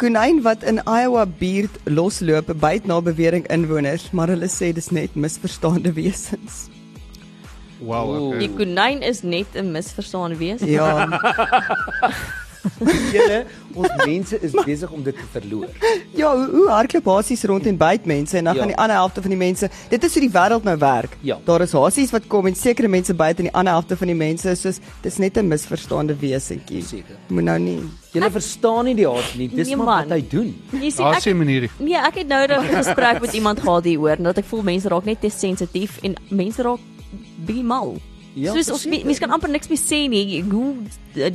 Konyn wat in Iowa buurt losloop byt na bewering inwoners, maar hulle sê dis net misverstaande wesens. Wow, Ooh. Die okay. konyn is net 'n misverstaande wees. Ja, Julle, ons mense is besig om dit te verloor. ja, hoe, hoe hardloop hasies rond en byt mense en dan Ja. gaan die ander helfte van die mense, dit is hoe die wêreld nou werk. Ja. Daar is hasies wat kom en sekere mense byt en die ander helfte van die mense is soos dis net 'n misverstaande wesentjie. Seker. Moet nou nie. Julle verstaan nie die haat nie. Dis Nee, maar man. wat hy doen. Jy sien Daar ek sê meneer. Nee, ek het nou 'n gesprek met iemand gehad hieroor dat ek voel mense raak net te sensitief en mense raak bietjie mal. Ja, Soos ons mense kan amper niks meer sê nie. Hoe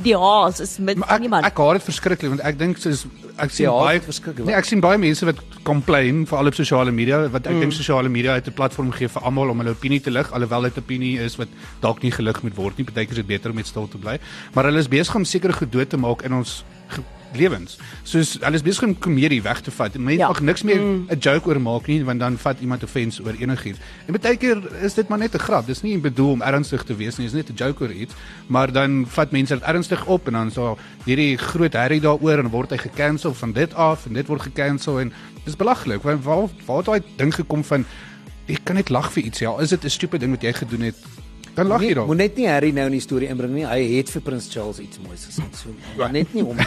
die haas is met Maar ek niemand. ek haat dit verskriklik want ek dink soos ek sien Ja, baie verskriklik. Nee, ek sien baie mense wat complain veral op sosiale media wat ek Mm. dink sosiale media het 'n platform gegee vir almal om hulle opinie te lig alhoewel dit 'n opinie is wat dalk nie gelig moet word nie. Partykeer is dit beter om net stil te bly. Maar hulle is besig om sekere gedoe te maak in ons lewens. Soos hulle is besig om komedie weg te vat. Mense Ja. mag niks meer 'n joke oor maak nie want dan vat iemand offense oor enigiets. En baie keer is dit maar net 'n grap. Dis nie bedoel om ernstig te wees nie, dis net 'n joke oor iets, maar dan vat mense dit ernstig op en dan so hierdie groot herrie daaroor en word hy gekansel van dit af en dit word gekansel en dis belaglik. Waar waar het daai ding gekom van jy kan net lag vir iets. Ja, is dit 'n stupid ding wat jy gedoen het? Dan lag jy Nee, dan. Moet net nie Harry nou in die storie inbring nie. Hy het vir Prins Charles iets moois gesê. So net nie hom.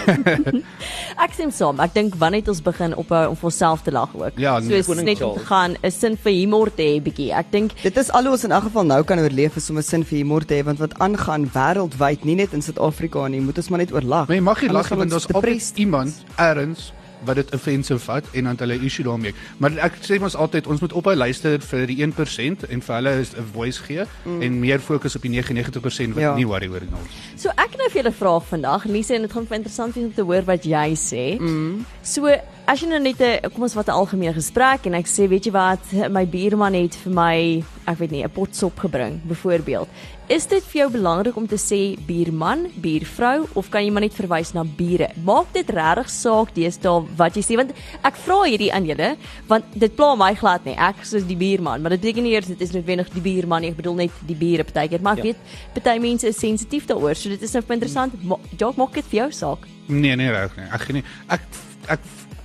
Ek stem saam. Ek dink wanneer het ons begin ophou om vir onsself te lag ook. Ja, nee, Koning net om te gaan 'n sin vir humor te hê bietjie. Ek dink Dit is al ons in elk geval nou kan oorleef is om 'n sin vir humor te hê want wat aangaan wêreldwyd, nie net in Suid-Afrika nie, moet ons maar net oor lag. Jy mag Anders lag want daar's altyd iemand ergens wat dit offensive vat en dan hulle issue daarmee. Maar ek sê mos altyd ons moet ophou luister vir die 1% en vir hulle is 'n voice gee mm. en meer fokus op die 99% wat Ja. nie worry oor nie. So ek het nou vir julle 'n vraag vandag. Lise en dit gaan vir interessant wees om te hoor wat jy sê. Mm. So as jy nou net 'n kom ons wat 'n algemene gesprek en ek sê weet jy wat my buurman het vir my ek weet nie 'n pot sop gebring byvoorbeeld. Is dit vir jou belangrik om te sê buurman, buurvrou of kan jy maar net verwys na bure? Maak dit regtig saak deesdae wat jy sê want ek vra hierdie aan julle want dit pla my glad nie. Ek is die buurman, maar dit beteken nie eers dit is noodwendig die buurman nie. Ek bedoel net die bure partykeer, maar ek Ja. weet party mense is sensitief daaroor. So dit is nou interessant. Ma Dalk maak dit vir jou saak. Nee, nee, reg nie. Ek gee nie ek ek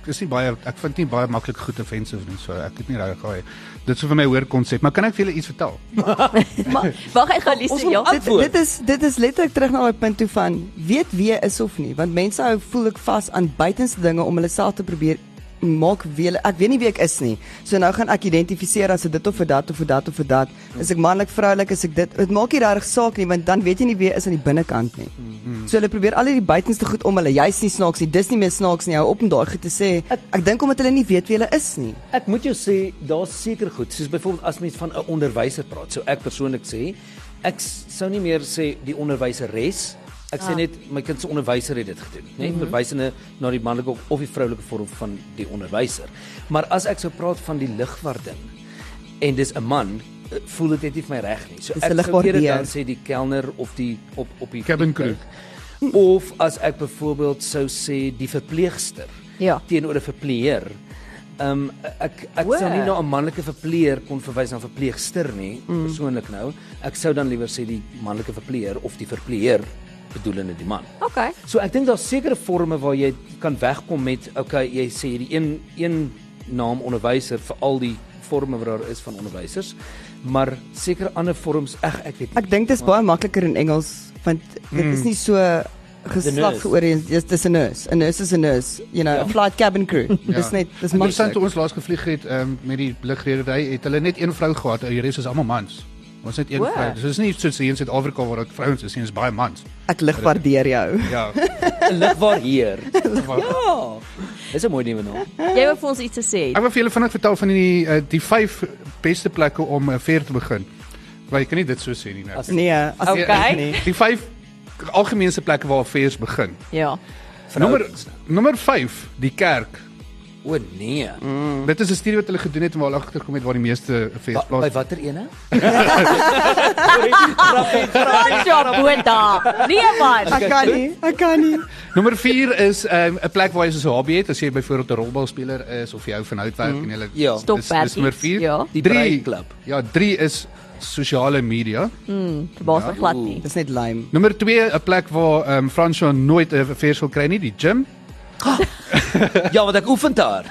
is nie baie ek vind nie baie maklik goed offensive nie. So ek het nie reg gehad. Dit is so vir my hoor konsep, maar kan ek vir julle iets vertel? Maar wag ek gaan wil ja. Dit dit is dit is letterlik terug na daai punt toe van weet wie is of nie, want mense hou voel ek vas aan buitenste dinge om hulle self te probeer maak wie ek weet nie wie ek is nie. So nou gaan ek identifiseer as dit of vir dat of vir dat of vir dat. Is ek manlik, vroulik, is ek dit? Dit maak nie regtig saak nie want dan weet jy nie wie is aan die binnekant nie. So hulle probeer al hierdie buitenste goed om hulle jy's nie snaaks nie, dis nie meer snaaks nie. Hou op om daai goed te sê. Ek, ek dink omdat hulle nie weet wie hulle is nie. Ek moet jou sê daar's seker goed, soos byvoorbeeld as mens van 'n onderwyser praat. So ek persoonlik sê, ek sou nie meer sê die onderwyseres. Ek sê net my kind se onderwyser het dit gedoen, né? Nee, verwysende na die manlike of- die vroulike vorm van die onderwyser. Maar as ek sou praat van die ligwardin en dis 'n man, eh, voel dit net nie vir my reg nie. So Dis ek sou eerder dan sê die kelner of die op op die Cabin crew. Of as ek byvoorbeeld sou sê die verpleegster Ja. teenoor 'n verpleeër. Ehm um, ek ek O. sou nie na 'n manlike verpleeër kon verwys na verpleegster nie, mm. persoonlik nou. Ek sou dan liewer sê die manlike verpleeër of die verpleeër bedoelende die man. Okay. So ek dink daar's sekere forme waar jy kan wegkom met okay, jy sê die een een naam onderwyser vir al die forme wat daar is van onderwysers, maar sekere ander vorms, eg ek weet nie. Ek dink dit is baie makliker in Engels want dit is nie so geslag nurse. georiënteerd. Dis dis 'n nurse. 'n Nurse is 'n nurse. You know, Ja. 'n flight cabin crew. Dis net dis Interessant toe maklik. ons laas gevlieg het um, met die lugredery het hulle net een vrou gehad, die res is almal mans. Ons het een O. vrou. Dis is nie soos hier in Suid-Afrika waar dit vrouens is, nie, is baie mans. Ek lig waardeer jou. Ja. 'n ligwaarheer. ja. Dis 'n mooi nuwe naam. Jy wou vir ons iets te sê. Ek wil vir julle vinnig vertel van die uh, die vyf beste plekke om 'n veer te begin. Maar jy kan nie dit so sê nie nou. As- Nee, as Okay. nee. Die vyf algemeenste plekke waar veers begin. Ja. Nommer Verhoudings nou. nommer 5, die kerk. O nee. Mm. Dit is 'n studie wat hulle gedoen het en waar hulle agtergekom het waar die meeste veers Ba by plaas. watter ene? Ja. Nee man. Ek kan nie. Ek kan nie. Nommer 4 is 'n um, plek waar jy so 'n hobby het, as jy byvoorbeeld 'n rolbalspeler is of jy hou van houtwerk mm. en jy Ja. Stop dis, dis nommer 4. Ja. Die Braaiklub. Ja, 3 is sosiale media. Verbaas my glad nie. Dis net lime. Nommer 2 'n plek waar ehm um, Fransjo nooit 'n veers wil kry nie, die gym. Ja, want ek oefen daar.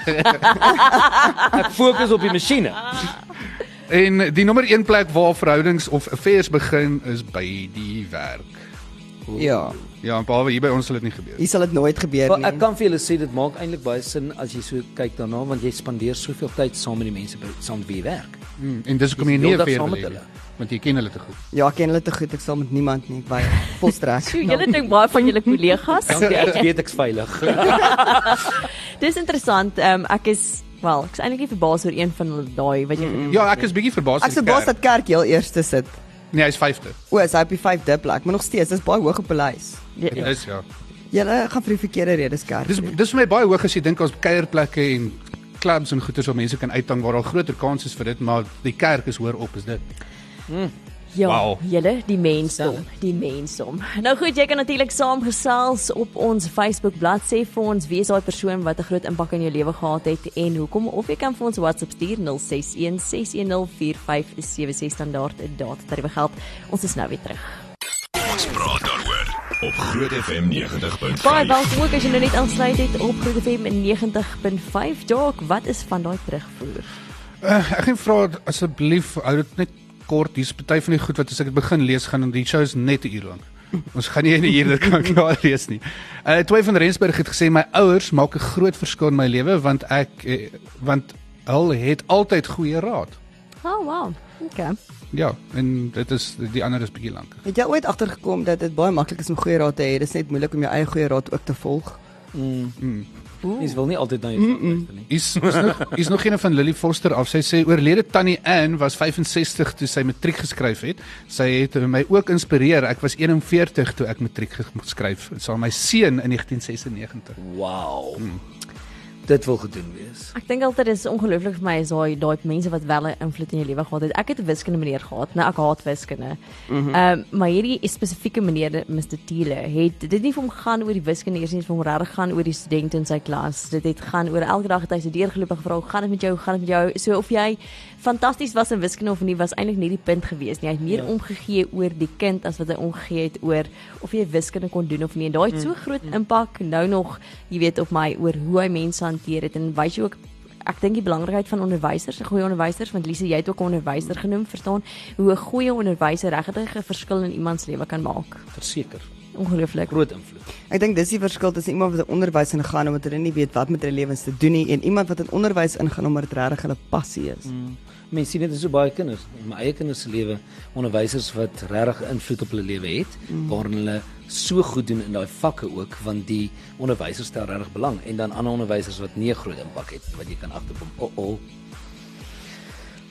ek fokus op die masjiene. En die nommer 1 plek waar verhoudings of affairs begin is by die werk. Ja. Ja, behalwe hier by ons sal dit nie gebeur. Hier sal dit nooit gebeur Maar nie. ek kan vir julle sê dit maak eintlik baie sin as jy so kyk daarna want jy spandeer soveel tyd saam met die mense by saam wie jy werk. Hmm, en dis hoekom jy nie veer saam met nie, hulle. want jy ken hulle te goed. Ja, ek ken hulle te goed. Ek sal met niemand nie. Baie volstrek. So julle dink baie van julle kollegas. Dankie, ek weet ek's veilig. Dis interessant. Ehm um, ek is wel, ek is eintlik nie verbaas oor een van hulle daai wat jy genoem Ja, ek is bietjie verbaas. Ek oor se die baas kerk. dat kerk heel eerste sit. Nee, hy's 5de. O, is hy op die 5de plek, maar nog steeds, dis baie hoog op 'n lys. Ja. Dis ja. Julle gaan vir die verkeerde redes kerk. Dis dis vir my baie hoog as jy dink ons kuierplekke en clubs en goeders waar mense kan uithang waar daar groter kans is vir dit, maar die kerk is hoor op is dit. Ja, Wauw. julle die mensdom, die mensdom. Nou goed, jy kan natuurlik saamgesels op ons Facebook bladsy vir ons wie is daai persoon wat 'n groot impak in jou lewe gehad het en hoekom of jy kan vir ons WhatsApp stuur 0616104576 standaard data tariewe geld. Ons is nou weer terug. Ons praat daaroor op Groot FM 90.5. Baie welkom ook as jy nou net aansluit het op Groot FM 90.5. Jock, wat is van daai terugvoer? Uh, ek gaan vra asseblief hou dit net kort. Hier's party van die goed wat as ek dit begin lees gaan die show is net 'n uur lank. Ons gaan nie in 'n uur dit kan klaar lees nie. Uh twee van Rensburg het gesê my ouers maak 'n groot verskil in my lewe want ek eh, want hulle het altyd goeie raad. Oh wow. Okay. Ja, en dit is die ander is bietjie lank. Het jy ooit agtergekom dat dit baie maklik is om goeie raad te hê? Dis net moeilik om jou eie goeie raad ook te volg. Mm. Mens wil nie altyd na jou mm luister nie. Is is nog is nog een van Lily Foster af. Sy sê oorlede Tannie Ann was 65 toe sy matriek geskryf het. Sy het my ook inspireer. Ek was 41 toe ek matriek geskryf. Dit was my seun in 1996. Wow. Dit wil gedoen wees. Ek dink altyd dis ongelooflik vir my is daai daai mense wat wel 'n invloed in jou lewe gehad het. Ek het 'n wiskunde meneer gehad. Nou ek haat wiskunde. Ehm mm um, maar hierdie spesifieke meneer Mr Thiele het dit nie vir hom gaan oor die wiskunde eers nie, vir hom regtig gaan oor die studente in sy klas. Dit het gaan oor elke dag het hy sy deurgeloop en gevra, "Hoe gaan dit met jou? Gaan dit met jou?" So of jy fantasties was in wiskunde of nie was eintlik nie die punt gewees nie. Hy het meer ja. omgegee oor die kind as wat hy omgegee het oor of jy wiskunde kon doen of nie. En daai het so groot impak nou nog, jy weet, op my oor hoe hy mense hanteer het en wys jy ook ek dink die belangrikheid van onderwysers, goeie onderwysers, want Lise, jy het ook 'n onderwyser genoem, verstaan, hoe 'n goeie onderwyser regtig 'n verskil in iemand se lewe kan maak. Verseker. Ongelooflik. Groot invloed. Ek dink dis die verskil tussen iemand wat in onderwys ingaan omdat hulle nie weet wat met hulle lewens te doen nie en iemand wat in onderwys ingaan omdat dit regtig hulle passie is. Mm. Mense sien dit in so baie kinders, in my eie kinders se lewe, onderwysers wat regtig invloed op hulle lewe het, mm. waarin hulle so goed doen in daai vakke ook, want die onderwysers stel regtig belang en dan ander onderwysers wat nie 'n groot impak het wat jy kan agterkom. O, oh, oh.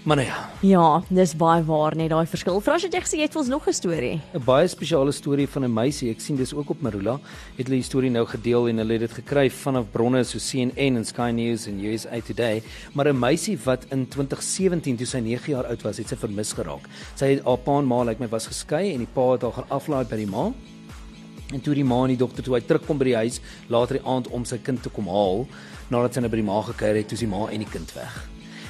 Maar ja, Ja, dis baie waar net daai verskil. Vras het jy gesê jy het vir ons nog 'n storie? 'n baie spesiale storie van 'n meisie. Ek sien dis ook op Marula. Het hulle die storie nou gedeel en hulle het dit gekry vanaf bronne so CNN en Sky News en USA Today. Maar 'n meisie wat in 2017 toe sy 9 jaar oud was, het sy vermis geraak. Sy het haar pa en ma lyk like my was geskei en die pa het haar gaan aflaai by die ma. En toe die ma en die dogter toe hy terugkom by die huis later die aand om sy kind te kom haal, nadat sy nou by die ma gekuier het, toe is die ma en die kind weg.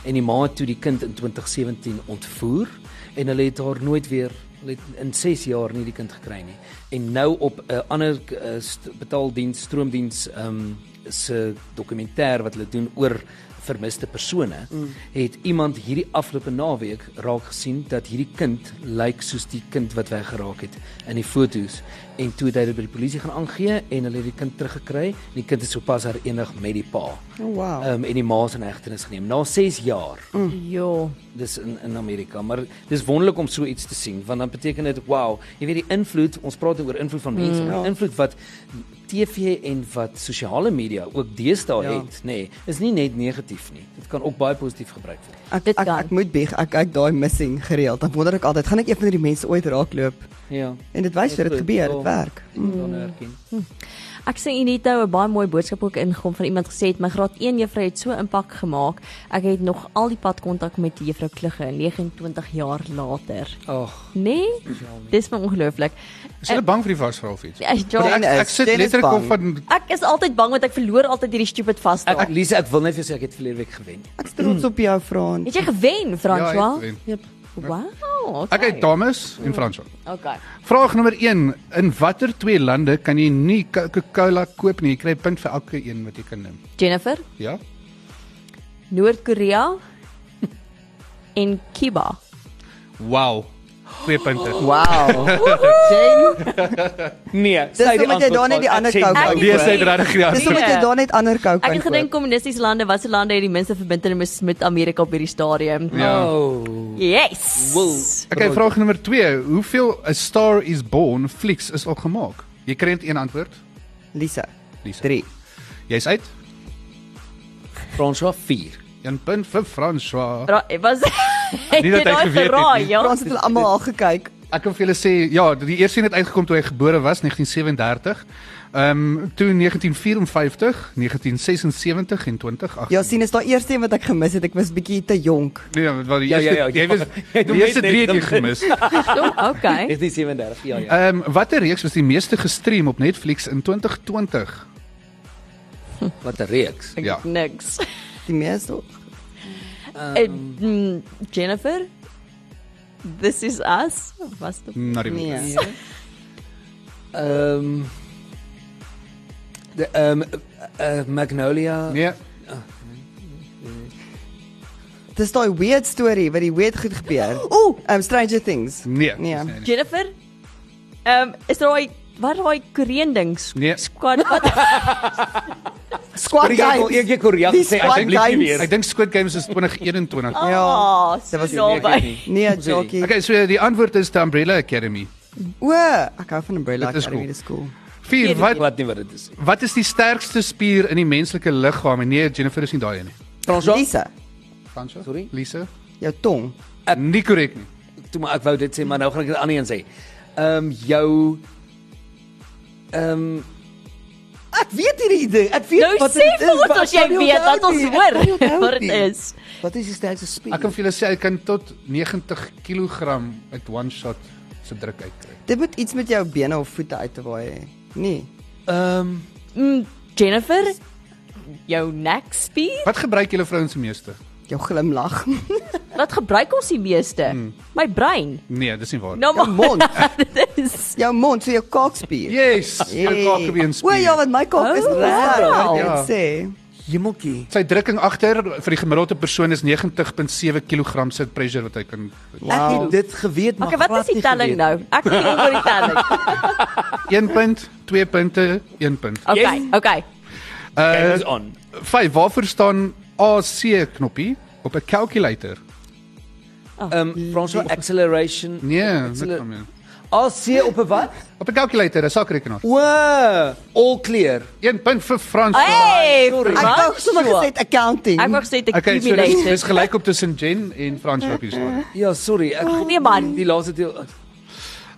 En die ma het toe die kind in 2017 ontvoer en hulle het haar nooit weer het in 6 jaar nie die kind gekry nie. En nou op 'n uh, ander uh, st betaaldiens, stroomdiens ehm um, se dokumentêr wat hulle doen oor vermiste persone, mm. het iemand hierdie afgelope naweek raak gesien dat hierdie kind lyk soos die kind wat weggeraak het in die foto's en toe het hy dit by die polisie gaan aangee en hulle het die kind teruggekry. Die kind is sopas herenig met die pa. Oh wow. Ehm um, en die ma is in hegtenis geneem na 6 jaar. Jo. Dis in in Amerika, maar dis wonderlik om so iets te sien want dan beteken dit wow, jy weet die invloed, ons praat oor invloed van mense, mm, ja. invloed wat TV en wat sosiale media ook deesdae Ja. het, nê, nee, is nie net negatief nie. Dit kan ook baie positief gebruik word. Ek Dit ek, kan. ek moet bieg. Ek kyk daai missing gereeld. Dan wonder ek altyd, gaan ek een van hierdie mense ooit raakloop? Ja. En dit wys vir dit gebeur, ja. dit werk. Ek kan dan herken. Ek sê Unita 'n baie mooi boodskap ook ingekom van iemand gesê het my graad 1 juffrou het so impak gemaak. Ek het nog al die pad kontak met die juffrou Klugge 29 jaar later. Ag, Nee? Dis my ongelooflik. Is hulle bang vir die vasvrou of iets? Ek, ja, die- Ek, ek sit Jen is letterlik bang. op van ek is altyd bang want ek verloor altyd hierdie stupid vas. ek, ek Lise, ek wil net vir jou sê ek het verlede week gewen. Ek is trots op jou, Frans. Het jy gewen, François? Ja, ek weet. Jep. Wow. Ek het dames en Franswa. Okay. Vraag nommer 1: In watter twee lande kan jy nie Coca-Cola koop nie? Jy kry 'n punt vir elke een wat jy kan neem. Jennifer, Ja? Noord-Korea en Cuba. Wow. Twee punte. Wow. Jane, Nee, Dis omdat jy daar net die ander kou kan Nee, sy het regtig ja. dis omdat jy daar net ander kou Ek kan het gedink kommunistiese lande, watter lande het die minste verbintenis met Amerika op hierdie stadium? Ja. Oh. Yes. Wool. Okay, vraag nommer 2. Hoeveel A Star is Born flieks is al gemaak? Jy kry net een antwoord. Lisa. Lisa. 3. Jy's uit. François 4. Een punt vir François. Ra was Nie dat hy geweet het geraai, nie. ja. Frans het hulle almal al gekyk. Ek kan vir julle sê, ja, die eerste een het uitgekom toe hy gebore was, 1937. Ehm um, toe 1954, 1976 en 2008. Ja, sien is daai eerste een wat ek gemis het. Ek was bietjie te jonk. Nee, wat die Ja, eerste ja, ja, jy was Jy het hom die eerste 3 het jy gemis. Oh, okay. 1937. Ja, ja. Ehm um, watter reeks was die meeste gestream op Netflix in 2020? Wat 'n reeks. Ja. Niks. Die meeste. Eh, mm, Jennifer This is us. Was dit? Not even. Nee. close. Ehm de ehm uh, Magnolia. Nee, Dis daai weird storie wat die weird goed gebeur. Ooh, Um Stranger Things. nee. Nee. Jennifer. Ehm um, is daai wat daai Korean dings? Nee. Squad wat Squad Ek ek Games. ek Korea Squad asseblief Games. weer. Ek dink Squid Games is 2021. Ja. Ah, dit was so nie. Nee, sê? Jockey. Okay, so die antwoord is The Umbrella Academy. O, ek hou van Umbrella Academy, cool. dis cool. 4. Ek Wat weet nie wat dit is. wat is die sterkste spier in die menslike liggaam? En Nee, Jennifer is nie daai een nie. François, Lisa, Fransjo? Sorry? Lisa? jou tong. Ek- Nie korrek nie. toe maar ek wou dit sê, maar nou gaan ek dit aan een sê. Ehm um, jou ehm um, Ek weet hierdie ding. Ek weet Nou wat sê dit is. vir ons maar as jy weet wat ons hoor wat dit is. Wat is die sterkste spier? Ek kan vir julle sê hy kan tot 90 kg uit one shot se druk uitkry. Dit moet iets met jou bene of voete uit te waai hê. Nee. ehm um, Mm, Jennifer, jou nek spier? Wat gebruik julle vrouens meeste? Jou glimlag. Wat gebruik ons die meeste? My brein. Nee, dis nie waar. Nou Jou maar mond. dit is Jou mond, so jou kaakspier. Yes, jou kaakbeen O ja, want my kaak is Oh, sterk. wow. Ek Ja. sê. Hemeltjie. Sy drukking agter vir die gemiddelde persoon is 90.7 kg se pressure wat hy kan Ek het dit geweet, maar Okay, wat is die telling geweet. nou? Ek nie oor die telling. 1 punt, 2 punte, 1 punt. Okay, Yes. okay. Game Uh is on. 5, waarvoor staan AC knoppie op 'n calculator? Ehm um, François acceleration. Nee, Acceler- dit kom nie. AC op 'n wat? Op 'n calculator, 'n sakrekenaar. O, all clear. 1 punt vir Frans. Hey, Sorry. Ek wou sommer gesê accounting. Ek wou gesê dit Okay, so dis, gelyk op tussen Jen en Frans op hier staan. Ja, sorry. Ek Nee man. die laaste deel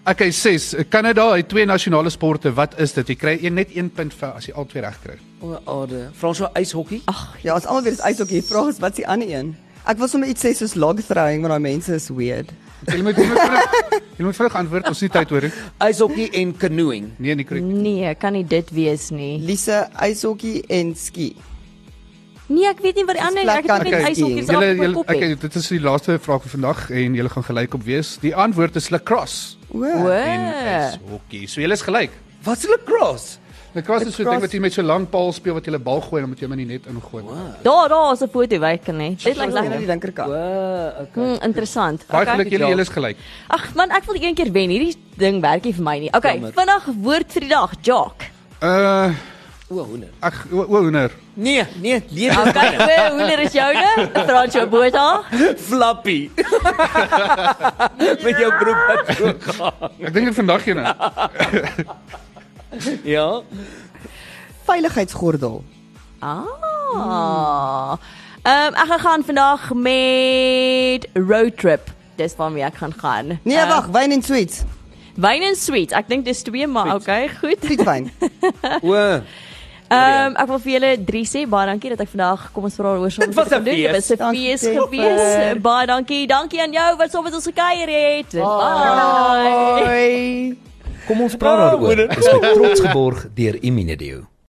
Okay, 6. Kanada het twee nasionale sporte. Wat is dit? Jy kry een net 1 punt vir as jy al twee reg kry. O, ade. François ijshokkie. Ja, as almal weer is ijshokkie, die vraag is wat is die ander een? Ek wil sommer iets sê soos log throwing, want daai mense is weird. Jy moet jy moet vinnig- jy moet vinnig antwoord. Ons het nie tyd hoor. nie. Ijshokkie en canoeing. Nee, nie korrek. Nee, kan nie dit wees nie. Lise ijshokkie en ski. Nee, ek weet nie wat die ander ek het net Okay, ijshokkie draak op my kop. okay, dit is die laaste vraag vir vandag en julle gaan gelyk op wees. Die antwoord is lacrosse O. en hockey. So julle is gelyk. Wat is lacrosse? Lacrosse is so 'n ding wat jy met so 'n lang paal speel wat jy 'n bal gooi en dan moet jy hom in die net ingooi. Daar, daar is 'n foto ek kan hê. Dit lyk Ons aan die lekker. linkerkant. O, okay. Hmm, interessant. Baie Okay. geluk julle, julle is gelyk. Ag man, ek wil een keer wen. Hierdie ding werk nie vir my nie. Okay, vinnig woord vir die dag. Jock. Uh O, hoender. ag o o, hoender. Nee, nee, leer Okay, hoe hoe is joune? Frans jou bota. flappy. Met jou broek wat so gaan. Ek dink dit vandag jy nou. Ja. Veiligheidsgordel. Ah. Ehm um, ek gaan gaan vandag met road trip. Dis waarmee ek gaan gaan. Nee, Ehm, wag, wyn en sweets. Wyn en sweet. Ek dink dis twee, maar okay, goed. Sweetwyn. O. Ehm um, ek wil vir julle drie sê baie dankie dat ek vandag kom ons vra oor soms Dit was 'n Dit was 'n fees gewees. Baie dankie. Dankie aan jou wat saam met ons gekuier het. Bye. Hoi. Kom ons praat daaroor. Is met trots geborg deur Imunedio.